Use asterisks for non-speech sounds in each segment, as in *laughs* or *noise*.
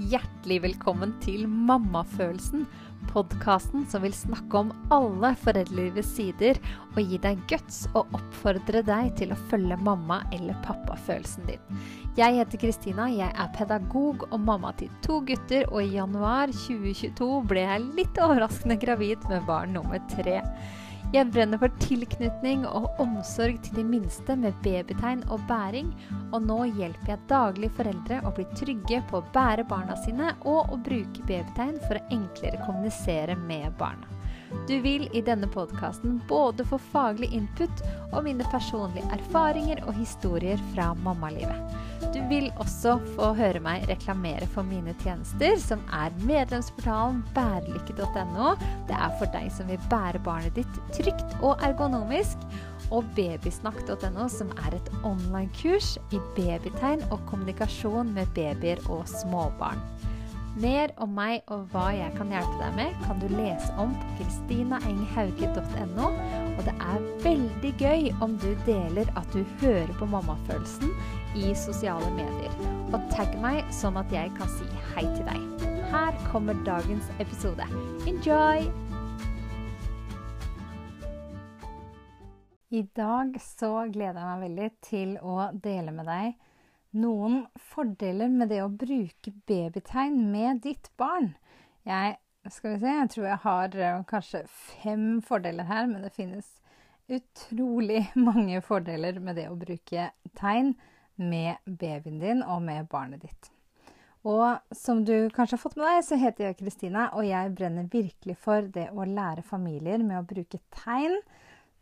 Hjertelig velkommen til Mammafølelsen, podkasten som vil snakke om alle foreldrelivets sider og gi deg guts og oppfordre deg til å følge mamma- eller pappafølelsen din. Jeg heter Kristina, jeg er pedagog og mamma til to gutter, og i januar 2022 ble jeg litt overraskende gravid med barn nummer tre. Jeg brenner for tilknytning og omsorg til de minste med babytegn og bæring, og nå hjelper jeg daglig foreldre å bli trygge på å bære barna sine og å bruke babytegn for å enklere kommunisere med barna. Du vil i denne podkasten både få faglig input og mine personlige erfaringer og historier fra mammalivet. Du vil også få høre meg reklamere for mine tjenester, som er medlemsportalen bærelykke.no. Det er for deg som vil bære barnet ditt trygt og ergonomisk. Og babysnakk.no, som er et online-kurs i babytegn og kommunikasjon med babyer og småbarn. Mer om meg og hva jeg kan hjelpe deg med, kan du lese om på kristinaenghauge.no. Og det er veldig gøy om du deler at du hører på mammafølelsen i sosiale medier. Og tagg meg sånn at jeg kan si hei til deg. Her kommer dagens episode. Enjoy! I dag så gleder jeg meg veldig til å dele med deg noen fordeler med det å bruke babytegn med ditt barn. Jeg, skal vi se, jeg tror jeg har eh, kanskje fem fordeler her, men det finnes utrolig *laughs* mange fordeler med det å bruke tegn med babyen din og med barnet ditt. Og som du kanskje har fått med deg, så heter jeg Kristina, og jeg brenner virkelig for det å lære familier med å bruke tegn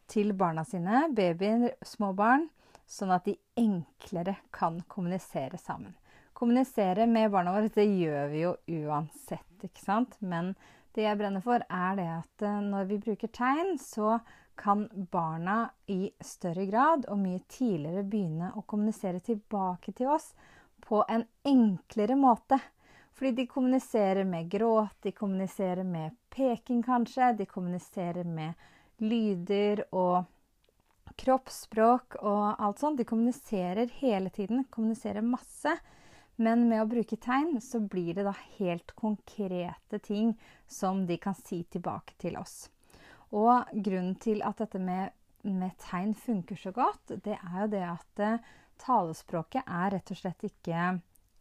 til barna sine, babyer, små barn, sånn at de enklere kan kommunisere sammen. Kommunisere med barna våre, det gjør vi jo uansett, ikke sant? Men det jeg brenner for, er det at eh, når vi bruker tegn, så kan barna i større grad og mye tidligere begynne å kommunisere tilbake til oss på en enklere måte. Fordi de kommuniserer med gråt, de kommuniserer med peking kanskje, de kommuniserer med lyder og kroppsspråk og alt sånt. De kommuniserer hele tiden, kommuniserer masse. Men med å bruke tegn så blir det da helt konkrete ting som de kan si tilbake til oss. Og grunnen til at dette med, med tegn funker så godt, det er jo det at uh, talespråket er rett og slett ikke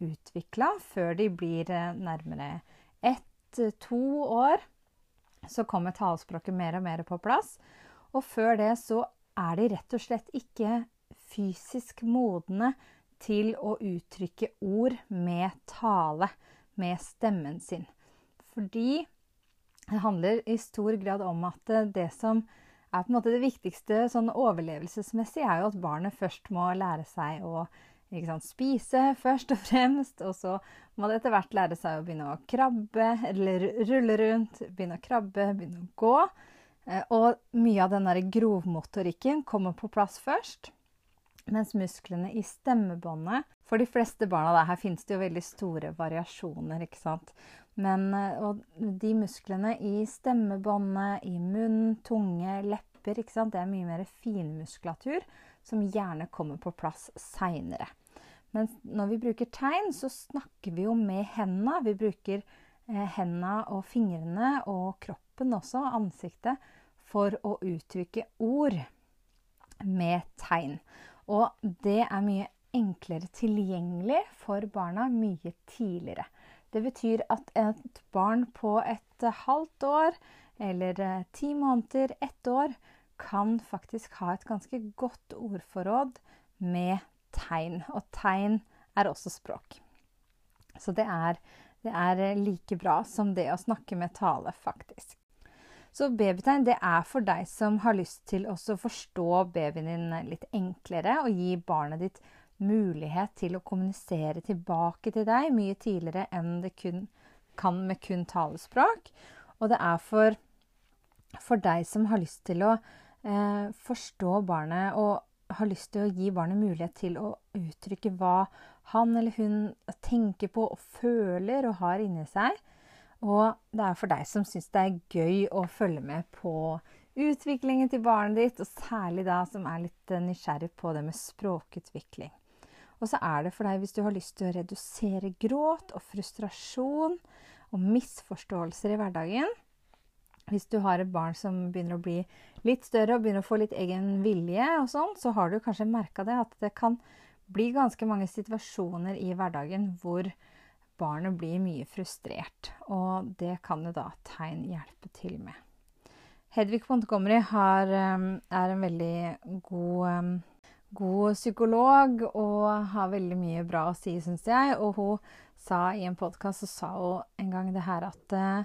utvikla før de blir uh, nærmere ett-to år. Så kommer talespråket mer og mer på plass. Og før det så er de rett og slett ikke fysisk modne til å uttrykke ord med tale, med stemmen sin. Fordi det handler i stor grad om at det som er på en måte det viktigste sånn overlevelsesmessig, er jo at barnet først må lære seg å sant, spise først og fremst, og så må det etter hvert lære seg å begynne å krabbe, eller rulle rundt, begynne å krabbe, begynne å gå. Eh, og mye av den grovmotorikken kommer på plass først. Mens musklene i stemmebåndet For de fleste barna der, her finnes det jo veldig store variasjoner, ikke sant. Men eh, de musklene i stemmebåndet, i munn, tunge, lepper, ikke sant. Det er mye mer finmuskulatur som gjerne kommer på plass seinere. Men når vi bruker tegn, så snakker vi jo med hendene. Vi bruker eh, hendene og fingrene og kroppen også, ansiktet, for å uttrykke ord med tegn. Og det er mye enklere tilgjengelig for barna mye tidligere. Det betyr at et barn på et halvt år eller eh, ti måneder, ett år, kan faktisk ha et ganske godt ordforråd med tegn. Og tegn er også språk. Så det er, det er like bra som det å snakke med tale, faktisk. Så babytegn det er for deg som har lyst til å forstå babyen din litt enklere og gi barnet ditt mulighet til å kommunisere tilbake til deg mye tidligere enn det kun, kan med kun talespråk. Og det er for, for deg som har lyst til å eh, forstå barnet og har lyst til å gi barnet mulighet til å uttrykke hva han eller hun tenker på og føler og har inni seg. Og det er for deg som syns det er gøy å følge med på utviklingen til barnet ditt, og særlig da som er litt nysgjerrig på det med språkutvikling. Og så er det for deg hvis du har lyst til å redusere gråt og frustrasjon og misforståelser i hverdagen. Hvis du har et barn som begynner å bli litt større og begynner å få litt egen vilje, og sånn, så har du kanskje merka det at det kan bli ganske mange situasjoner i hverdagen hvor barnet blir mye frustrert. Og det kan jo da tegn hjelpe til med. Hedvig Montgomery har, um, er en veldig god um, god psykolog og har veldig mye bra å si, syns jeg. Og hun sa i en podkast en gang det her at uh,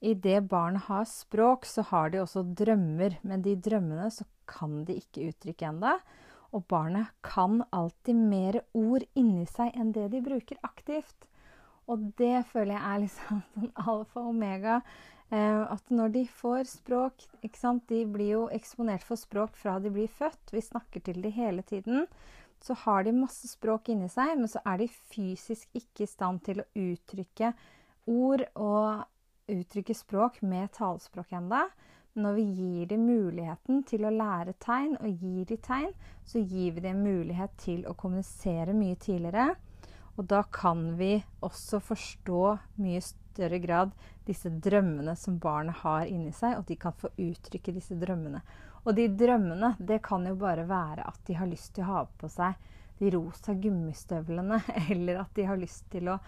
i det barnet har språk, så har de også drømmer. Men de drømmene så kan de ikke uttrykke ennå. Og barnet kan alltid mer ord inni seg enn det de bruker aktivt. Og det føler jeg er liksom *laughs* sånn alfa og omega Eh, at når de får språk De blir jo eksponert for språk fra de blir født. Vi snakker til dem hele tiden. Så har de masse språk inni seg, men så er de fysisk ikke i stand til å uttrykke ord og uttrykke språk med talespråk ennå. Når vi gir dem muligheten til å lære tegn, og gir dem tegn, så gir vi dem mulighet til å kommunisere mye tidligere. Og da kan vi også forstå mye større grad disse drømmene som barnet har inni seg, og de kan få uttrykke disse drømmene. Og de drømmene, det kan jo bare være at de har lyst til å ha på seg de rosa gummistøvlene, *laughs* eller at de har lyst til å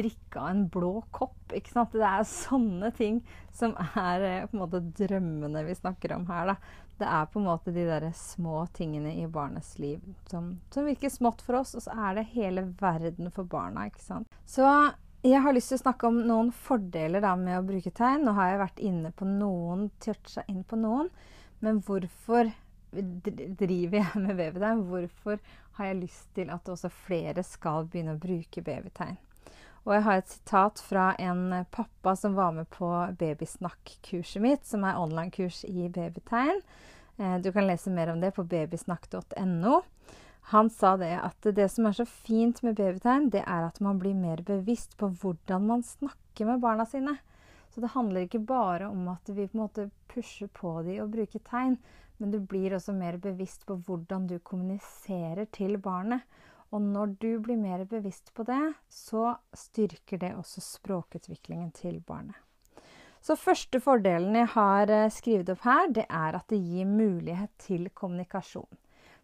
drikke av en blå kopp. ikke sant? Det er sånne ting som er eh, på en måte drømmene vi snakker om her. da. Det er på en måte de der små tingene i barnets liv som, som virker smått for oss, og så er det hele verden for barna. ikke sant? Så jeg har lyst til å snakke om noen fordeler da, med å bruke tegn. Nå har jeg vært inne på noen, toucha inn på noen. Men hvorfor driver jeg med babytegn? Hvorfor har jeg lyst til at også flere skal begynne å bruke babytegn? Og jeg har et sitat fra en pappa som var med på Babysnakk-kurset mitt, som er online-kurs i babytegn. Eh, du kan lese mer om det på babysnakk.no. Han sa det at det som er så fint med babytegn, det er at man blir mer bevisst på hvordan man snakker med barna sine. Så det handler ikke bare om at vi på en måte pusher på dem og bruker tegn, men du blir også mer bevisst på hvordan du kommuniserer til barnet. Og når du blir mer bevisst på det, så styrker det også språkutviklingen til barnet. Så første fordelen jeg har eh, skrevet opp her, det er at det gir mulighet til kommunikasjon.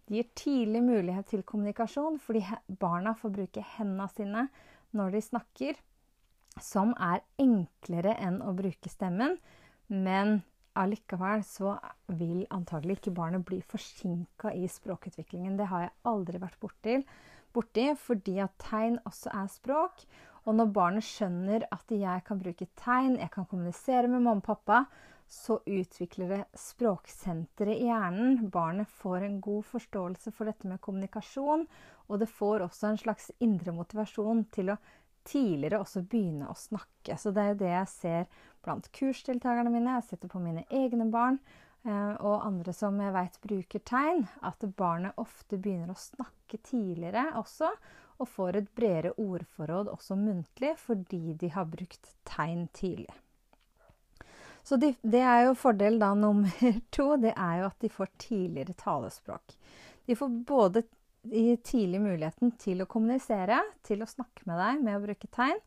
Det gir tidlig mulighet til kommunikasjon fordi barna får bruke hendene sine når de snakker, som er enklere enn å bruke stemmen. Men allikevel så vil antagelig ikke barnet bli forsinka i språkutviklingen. Det har jeg aldri vært borti, borti fordi at tegn også er språk. Og når barnet skjønner at jeg kan bruke tegn, jeg kan kommunisere med mamma og pappa, så utvikler det språksenteret i hjernen. Barnet får en god forståelse for dette med kommunikasjon, og det får også en slags indre motivasjon til å tidligere også begynne å snakke. Så det er jo det jeg ser blant kursdeltakerne mine. Jeg sitter på mine egne barn og andre som jeg vet bruker tegn, at barnet ofte begynner å snakke tidligere også, og får et bredere ordforråd også muntlig fordi de har brukt tegn tidlig. Så de, det er jo fordel da nummer *laughs* to. Det er jo at de får tidligere talespråk. De får både tidlig muligheten til å kommunisere, til å snakke med deg med å bruke tegn.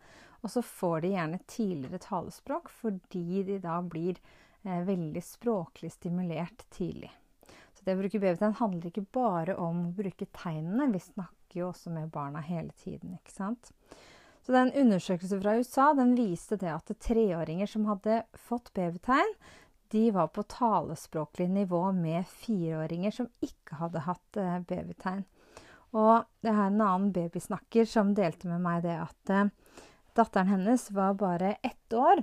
Og så får de gjerne tidligere talespråk fordi de da blir eh, veldig språklig stimulert tidlig. Så det å bruke babytegn handler ikke bare om å bruke tegnene. Vi snakker jo også med barna hele tiden, ikke sant. Så den undersøkelsen fra USA den viste det at treåringer som hadde fått babytegn, de var på talespråklig nivå med fireåringer som ikke hadde hatt eh, babytegn. Og det er en annen babysnakker som delte med meg det at eh, datteren hennes var bare ett år.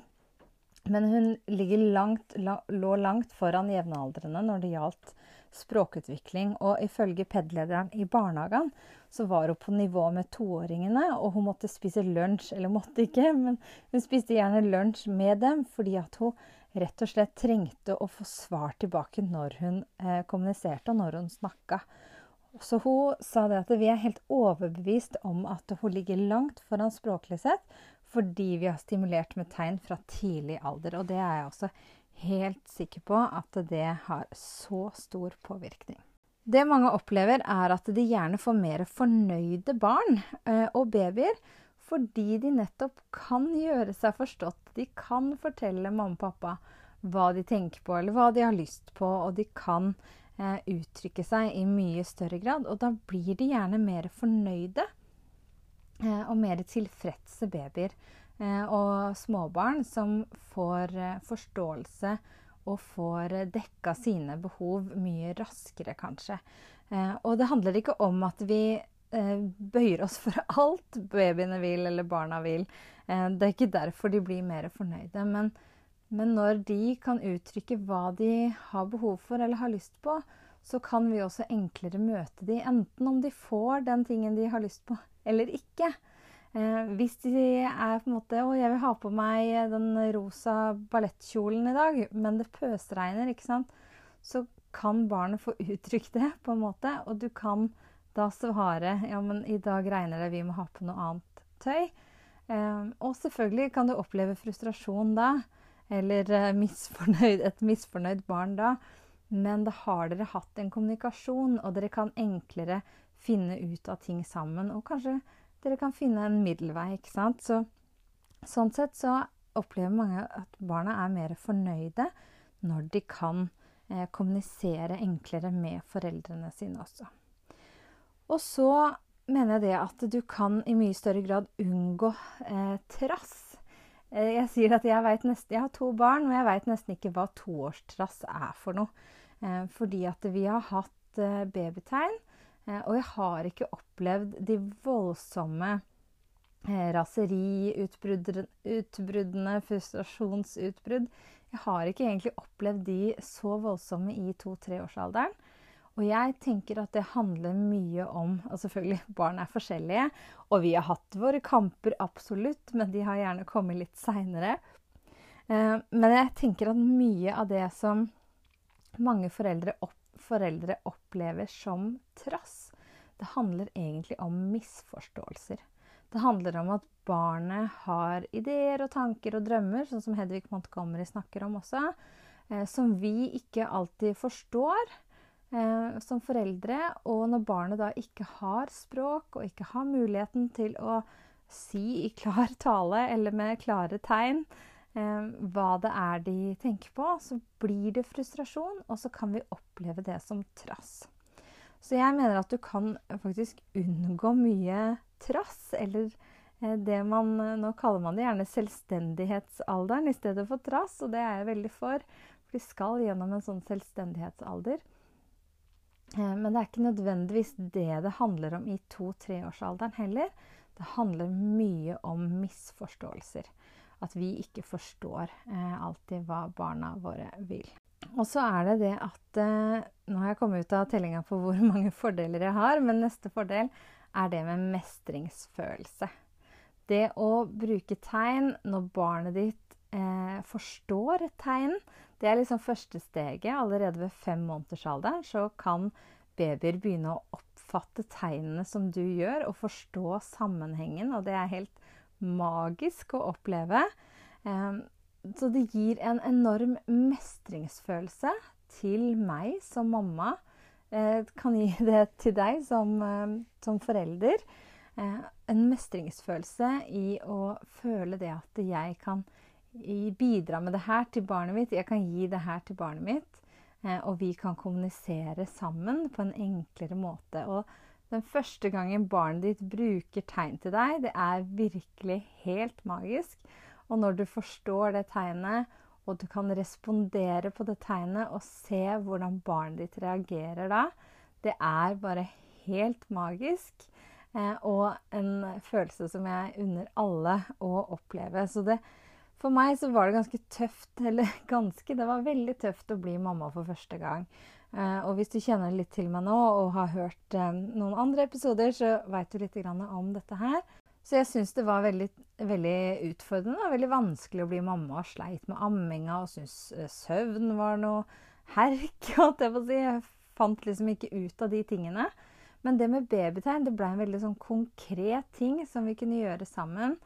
Men hun langt, lå langt foran jevnaldrende når det gjaldt språkutvikling. Og ifølge PED-lederen i barnehagen så var hun på nivå med toåringene, og hun måtte spise lunsj. Eller måtte ikke, men hun spiste gjerne lunsj med dem fordi at hun rett og slett trengte å få svar tilbake når hun eh, kommuniserte, og når hun snakka. Så hun sa det at vi er helt overbevist om at hun ligger langt foran språklig sett, fordi vi har stimulert med tegn fra tidlig alder. Og det er jeg også helt sikker på at det har så stor påvirkning. Det mange opplever, er at de gjerne får mer fornøyde barn eh, og babyer fordi de nettopp kan gjøre seg forstått. De kan fortelle mamma og pappa hva de tenker på, eller hva de har lyst på, og de kan eh, uttrykke seg i mye større grad. Og da blir de gjerne mer fornøyde og mer tilfredse babyer eh, og småbarn som får eh, forståelse og får dekka sine behov mye raskere, kanskje. Eh, og det handler ikke om at vi eh, bøyer oss for *laughs* alt babyene vil eller barna vil. Eh, det er ikke derfor de blir mer fornøyde. Men, men, når de kan uttrykke hva de har behov for eller har lyst på, så kan vi også enklere møte de, enten om de får den tingen de har lyst på, eller ikke. Eh, hvis de er på en måte 'Å, jeg vil ha på meg den rosa ballettkjolen i dag', men det pøsregner, ikke sant, så kan barnet få uttrykt det på en måte. Og du kan da svare 'Ja, men i dag regner det, vi må ha på noe annet tøy'. Eh, og selvfølgelig kan du oppleve frustrasjon da, eller eh, misfornøyd, et misfornøyd barn da. Men da har dere hatt en kommunikasjon, og dere kan enklere finne ut av ting sammen. Og kanskje dere kan finne en middelvei. ikke sant? Så, sånn sett så opplever mange at barna er mer fornøyde når de kan eh, kommunisere enklere med foreldrene sine også. Og så mener jeg det at du kan i mye større grad unngå eh, trass. Eh, jeg sier at jeg, nesten, jeg har to barn, og jeg veit nesten ikke hva toårstrass er for noe. Eh, fordi at vi har hatt eh, babytegn og jeg har ikke opplevd de voldsomme eh, raseriutbruddene, frustrasjonsutbrudd. Jeg har ikke egentlig opplevd de så voldsomme i to-treårsalderen. Og jeg tenker at det handler mye om Og selvfølgelig, barn er forskjellige. Og vi har hatt våre kamper, absolutt, men de har gjerne kommet litt seinere. Eh, men jeg tenker at mye av det som mange foreldre opplever, foreldre opplever som trass. Det handler egentlig om misforståelser. Det handler om at barnet har ideer og tanker og drømmer, sånn som Hedvig Montgomery snakker om også, eh, som vi ikke alltid forstår eh, som foreldre. Og når barnet da ikke har språk og ikke har muligheten til å si i klar tale eller med klare tegn hva det er de tenker på, så blir det frustrasjon, og så kan vi oppleve det som trass. Så jeg mener at du kan faktisk unngå mye trass, eller eh, det man Nå kaller man det gjerne selvstendighetsalderen i stedet for trass, og det er jeg veldig for. For de skal gjennom en sånn selvstendighetsalder. Eh, men det er ikke nødvendigvis det det handler om i to-treårsalderen heller. Det handler mye om misforståelser at vi ikke forstår eh, alltid hva barna våre vil. Og så er det det at eh, Nå har jeg kommet ut av tellinga på hvor *laughs* mange fordeler jeg har, men neste fordel er det med mestringsfølelse. Det å bruke tegn når barnet ditt eh, forstår tegn, det er liksom første steget. Allerede ved fem måneders alder så kan babyer begynne å oppfatte tegnene som du gjør, og forstå sammenhengen, og det er helt magisk å oppleve. Så det gir en enorm mestringsfølelse til meg som mamma. Eh, kan gi *laughs* det til deg som, eh, som forelder. Eh, en mestringsfølelse i å føle det at jeg kan bidra med det her til barnet mitt. Jeg kan gi det her til barnet mitt. Og vi kan kommunisere sammen på en enklere måte. Og den første gangen barnet ditt bruker tegn til deg, det er virkelig helt magisk. Og når du forstår det tegnet, og du kan respondere på det tegnet og se hvordan barnet ditt reagerer da, det er bare helt magisk. Eh, og en følelse som jeg unner alle å oppleve. Så det, for meg så var det ganske tøft, *laughs* eller ganske, det var veldig tøft å bli mamma for første gang. Eh, og hvis du kjenner litt til meg nå og har hørt eh, noen andre episoder, så veit du litt om dette her. Så jeg syns det var veldig, veldig utfordrende og veldig vanskelig å bli mamma og sleit med amminga og syntes eh, søvn var noe herk. *laughs* holdt Jeg si. Jeg fant liksom ikke ut av de tingene. Men det med babytegn det ble en veldig sånn konkret ting som vi kunne gjøre sammen.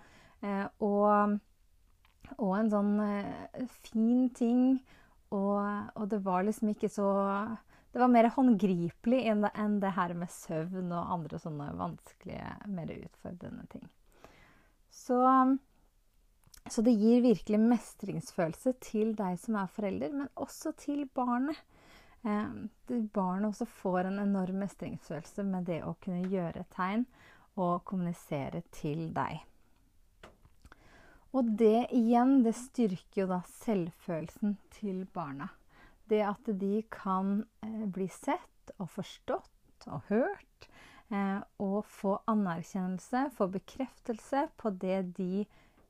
og, og en sånn fin ting og, og, det var liksom ikke så det var mer håndgripelig enn det, her med søvn og andre sånne vanskelige, mer utfordrende ting. Så, så det gir virkelig mestringsfølelse til deg som er forelder, men også til barnet. Eh, barnet også får en enorm mestringsfølelse med det å kunne gjøre tegn og kommunisere til deg. Og det igjen, det styrker jo da selvfølelsen til barna. Det at de kan eh, bli sett og forstått og hørt. Eh, og få anerkjennelse, få bekreftelse på det de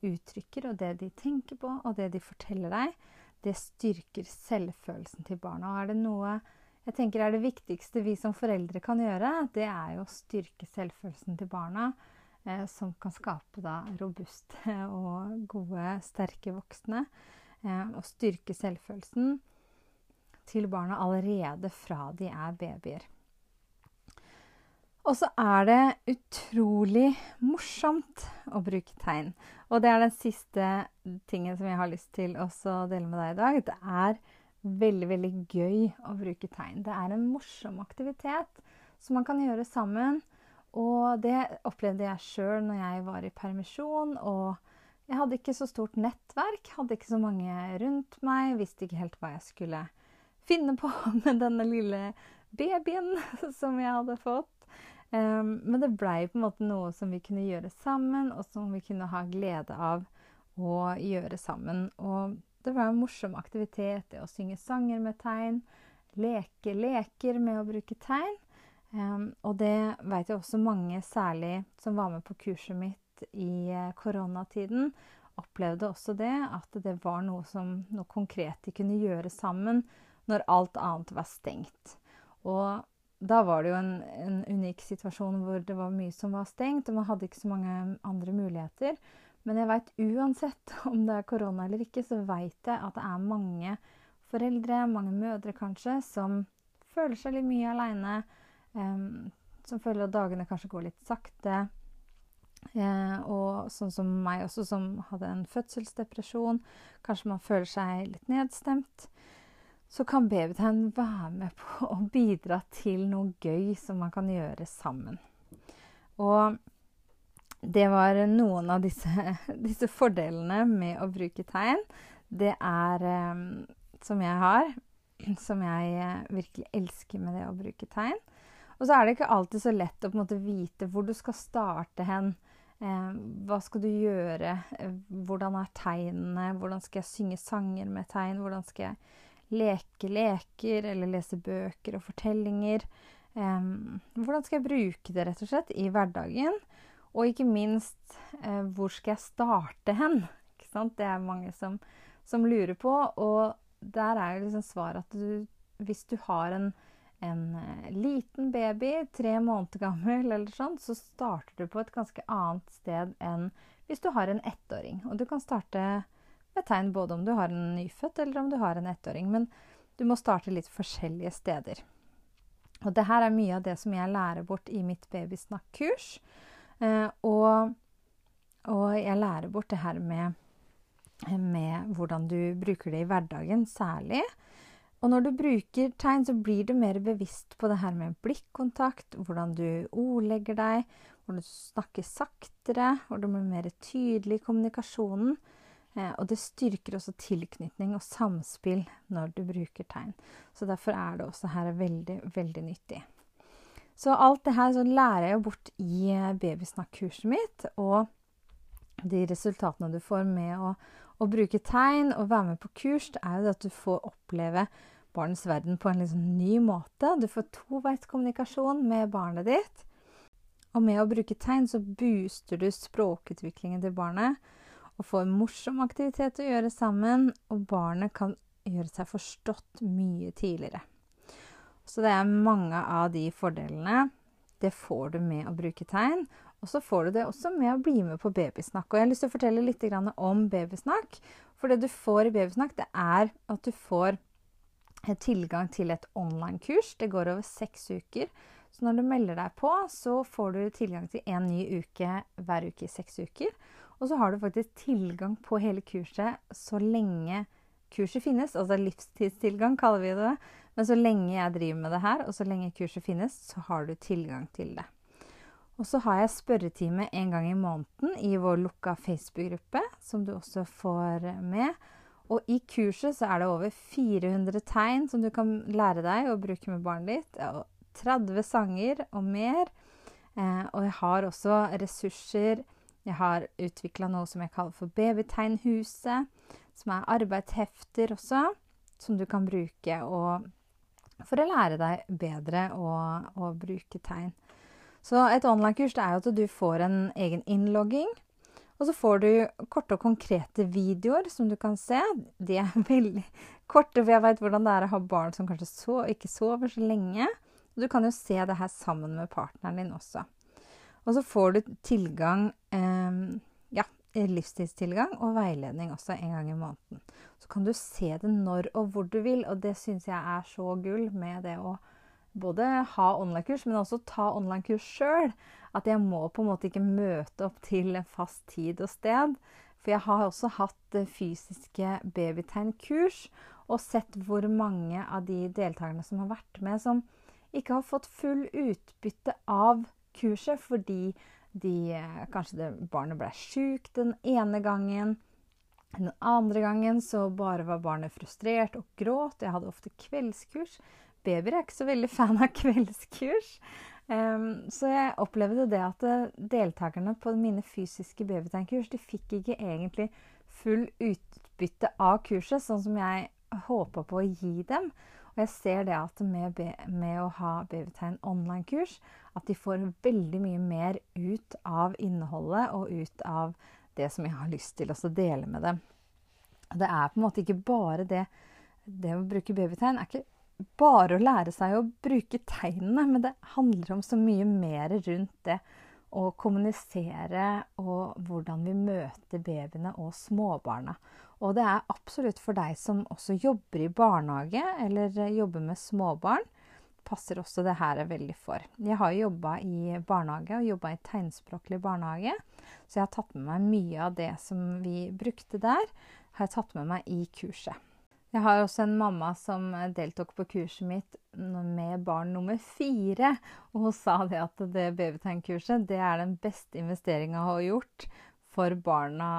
uttrykker, og det de tenker på, og det de forteller deg. Det styrker selvfølelsen til barna. Og er det noe jeg tenker er det viktigste vi som foreldre kan gjøre, det er jo å styrke selvfølelsen til barna som kan skape da, robuste *laughs* og gode, sterke voksne. Eh, og styrke selvfølelsen til barna allerede fra de er babyer. Og så er det utrolig morsomt å bruke tegn. Og det er den siste tingen som jeg har lyst til å dele med deg i dag. Det er veldig, veldig gøy å bruke tegn. Det er en morsom aktivitet som man kan gjøre sammen. Og det opplevde jeg sjøl når jeg var i permisjon. Og jeg hadde ikke så stort nettverk, hadde ikke så mange rundt meg, visste ikke helt hva jeg skulle finne på *laughs* med denne lille babyen *laughs* som jeg hadde fått. Um, men det blei på en måte noe som vi kunne gjøre sammen, og som vi kunne ha glede av å gjøre sammen. Og det var en morsom aktivitet, det å synge sanger med tegn, leke leker med å bruke tegn. Og det vet jeg også mange, særlig som var med på kurset mitt i uh, koronatiden, opplevde også det. At det var noe, som, noe konkret de kunne gjøre sammen når alt annet var stengt. Og da var det jo en, en, unik situasjon hvor det var mye som var stengt, og man hadde ikke så mange andre muligheter. Men jeg veit uansett *laughs* om det er korona eller ikke, så veit jeg at det er mange foreldre, mange mødre kanskje, som føler seg litt mye aleine som føler at dagene kanskje går litt sakte. Eh, og sånn som meg også, som hadde en fødselsdepresjon. Kanskje man føler seg litt nedstemt. Så kan babytegn være med på å bidra til noe gøy som man kan gjøre sammen. Og det var noen av disse, *laughs* disse fordelene med å bruke tegn. Det er eh, som jeg har, *clears throat* som jeg eh, virkelig elsker med det å bruke tegn. Og så er det ikke alltid så lett å måte vite hvor du skal starte hen. Eh, hva skal du gjøre? Eh, hvordan er tegnene? Hvordan skal jeg synge sanger med tegn? Hvordan skal jeg leke leker eller lese bøker og fortellinger? Eh, hvordan skal jeg bruke det rett og slett i hverdagen? Og ikke minst, eh, hvor skal jeg starte hen? Det er mange som, som, lurer på. Og der er jo liksom svaret at du, hvis du har en en eh, liten baby, tre måneder gammel, eller sånn, så starter du på et ganske annet sted enn hvis du har en ettåring. Og du kan starte med tegn både om du har en nyfødt eller om du har en ettåring. Men du må starte litt forskjellige steder. Og det her er mye av det som jeg lærer bort i mitt babysnakk-kurs. Eh, og, og, jeg lærer bort det her med, med hvordan du bruker det i hverdagen særlig. Og når du bruker tegn, så blir du mer bevisst på det her med blikkontakt, hvordan du ordlegger deg, hvordan du snakker saktere, hvor du blir mer tydelig i kommunikasjonen. Eh, og det styrker også tilknytning og samspill når du bruker tegn. Så derfor er det også her veldig, veldig nyttig. Så alt det her lærer jeg bort i eh, babysnakk-kurset mitt. Og de resultatene du får med å, å bruke tegn og være med på kurs, det er jo at du får oppleve barnets verden på en liksom ny måte. Du får toveiskommunikasjon med barnet ditt. Og med å bruke tegn så booster du språkutviklingen til barnet og får morsom aktivitet å gjøre sammen, og barnet kan gjøre seg forstått mye tidligere. Så det er mange av de fordelene. Det får du med å bruke tegn. Og så får du det også med å bli med på babysnakk. Og jeg har lyst til å fortelle litt om babysnakk. For det du får i babysnakk, det er at du får tilgang til et online-kurs. Det går over seks uker. Så når du melder deg på, så får du tilgang til én ny uke hver uke i seks uker. Og så har du faktisk tilgang på hele kurset så lenge kurset finnes. Altså livstidstilgang, kaller vi det. Men så lenge jeg driver med det her, og så lenge kurset finnes, så har du tilgang til det. Og så har jeg spørretime en gang i måneden i vår lukka Facebook-gruppe, som du også får med. Og i kurset så er det over 400 tegn som du kan lære deg å bruke med barnet ditt. Og 30 sanger og mer. Eh, og jeg har også ressurser. Jeg har utvikla noe som jeg kaller for Babytegnhuset, som er arbeidshefter også, som du kan bruke for å lære deg bedre å, å bruke tegn. Så et online-kurs er jo at du får en egen innlogging. Og så får du korte og konkrete videoer som du kan se. De er *laughs* veldig korte, for jeg veit hvordan det er å ha barn som kanskje så, ikke sover så lenge. Du kan jo se det her sammen med partneren din også. Og så får du tilgang eh, ja, livstidstilgang og veiledning også en gang i måneden. Så kan du se det når og hvor du vil, og det syns jeg er så gull med det å både ha online-kurs, men også ta online-kurs sjøl. At jeg må på en måte ikke møte opp til en fast tid og sted. For jeg har også hatt fysiske fysiske babytegnkurs og sett hvor mange av de deltakerne som har vært med, som ikke har fått full utbytte av kurset fordi de, eh, kanskje det, barnet ble sjukt den ene gangen. Den andre gangen så bare var barnet frustrert og gråt. Jeg hadde ofte kveldskurs babyer er ikke så veldig fan av kveldskurs. Um, så jeg opplevde det at eh, deltakerne på mine fysiske babytegnkurs de fikk ikke egentlig full utbytte av kurset, sånn som jeg håpa på å gi dem. Og jeg ser det at med, med å ha babytegn online-kurs, at de får veldig mye mer ut av innholdet og ut av det som jeg har lyst til å dele med dem. Det er på en måte ikke bare det Det å bruke babytegn er ikke bare å lære seg å bruke tegnene, men det handler om så mye mer rundt det å kommunisere og hvordan vi møter babyene og småbarna. Og det er absolutt for deg som også jobber i barnehage eller jobber med småbarn. Passer også det her veldig for. Jeg har jobba i barnehage og jobba i tegnspråklig barnehage. Så jeg har tatt med meg mye av det som vi brukte der, har jeg tatt med meg i kurset. Jeg har også en mamma som deltok på kurset mitt med barn nummer fire. Og hun sa det at det babytegnkurset det er den beste investeringa hun har gjort for barna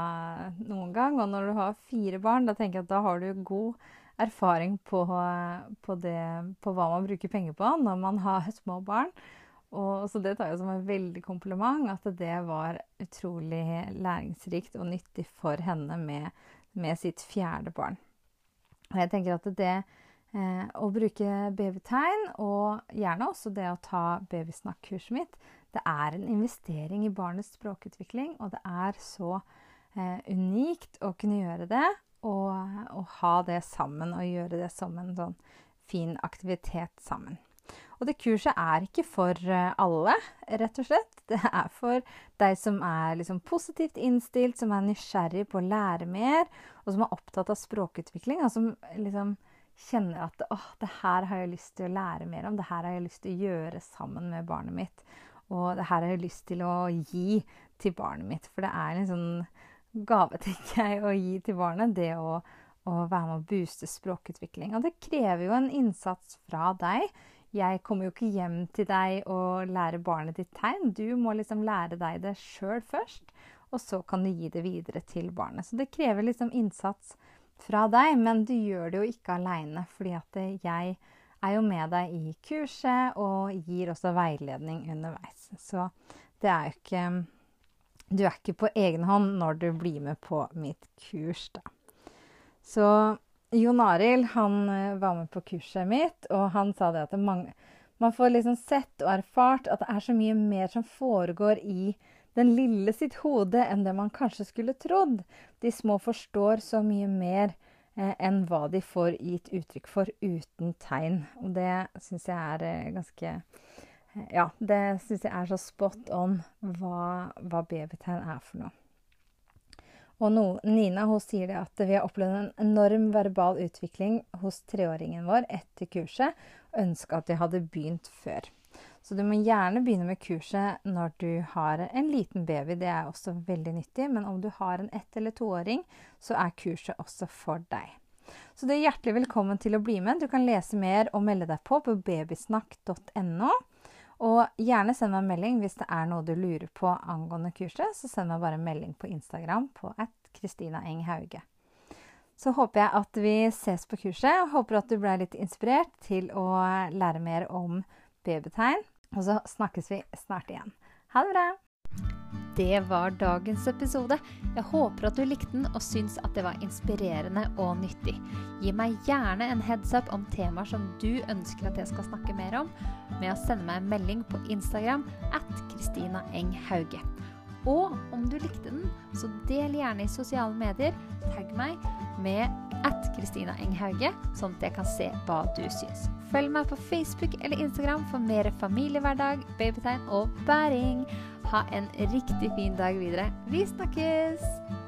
noen gang. Og når du har fire barn, da tenker jeg at da har du god erfaring på, på, det, på hva man bruker penger på når man har små barn. Og, så det tar jeg som en veldig kompliment, at det var utrolig læringsrikt og nyttig for henne med, med sitt fjerde barn. Og jeg tenker at det eh, å bruke babytegn, og gjerne også det å ta babysnakk-kurset mitt, det er en investering i barnets språkutvikling, og det er så eh, unikt å kunne gjøre det, og, og, ha det sammen, og gjøre det som en sånn fin aktivitet sammen. Og det kurset er ikke for eh, alle, rett og slett. Det er for deg som er liksom positivt innstilt, som er nysgjerrig på å lære mer, og som er opptatt av språkutvikling, og som liksom kjenner at åh, det her har jeg lyst til å lære mer om, det her har jeg lyst til å gjøre sammen med barnet mitt. Og det her har jeg lyst til å gi til barnet mitt. For det er en sånn gave, *laughs* tenker jeg, å gi til barnet. Det å, å være med å booste språkutvikling. Og det krever jo en innsats fra deg jeg kommer jo ikke hjem til deg og lærer barnet ditt tegn. Du må liksom lære deg det sjøl først, og så kan du gi det videre til barnet. Så det krever liksom innsats fra deg, men du gjør det jo ikke aleine, fordi at jeg er jo med deg i kurset og gir også veiledning underveis. Så det er jo ikke Du er ikke på egen hånd når du blir med på mitt kurs, da. Så Jon Arild han eh, var med på kurset mitt, og han sa det at mange, man får liksom sett og erfart at det er så mye mer som foregår i den lille sitt hode enn det man kanskje skulle trodd. De små forstår så mye mer eh, enn hva de får gitt uttrykk for uten tegn. Og det syns jeg er eh, ganske eh, Ja, det syns jeg er så spot on hva, hva babytegn er for noe. Og no, Nina sier at vi har opplevd en enorm verbal utvikling hos treåringen vår etter kurset, og ønska at de hadde begynt før. Så du må gjerne begynne med kurset når du har en liten baby. Det er også veldig nyttig. Men om du har en ett- eller toåring, så er kurset også for deg. Så du er hjertelig velkommen til å bli med. Du kan lese mer og melde deg på på babysnakk.no. Og gjerne send meg en melding hvis det er noe du lurer på angående kurset. Så send meg bare en melding på Instagram på at Kristina Eng Hauge. Så håper jeg at vi ses på kurset. Håper at du ble litt inspirert til å lære mer om babytegn. Og så snakkes vi snart igjen. Ha det bra! Det var dagens episode. Jeg håper at du likte den og syns at det var inspirerende og nyttig. Gi meg gjerne en heads up om temaer som du ønsker at jeg skal snakke mer om, med å sende meg en melding på Instagram at Kristina Eng Hauge. Og om du likte den, så del gjerne i sosiale medier. Tagg meg med at Kristina Enghauge, sånn at jeg kan se hva du syns. Følg meg på Facebook eller Instagram for mer familiehverdag, babytegn og bæring. Ha en riktig fin dag videre. Vi snakkes!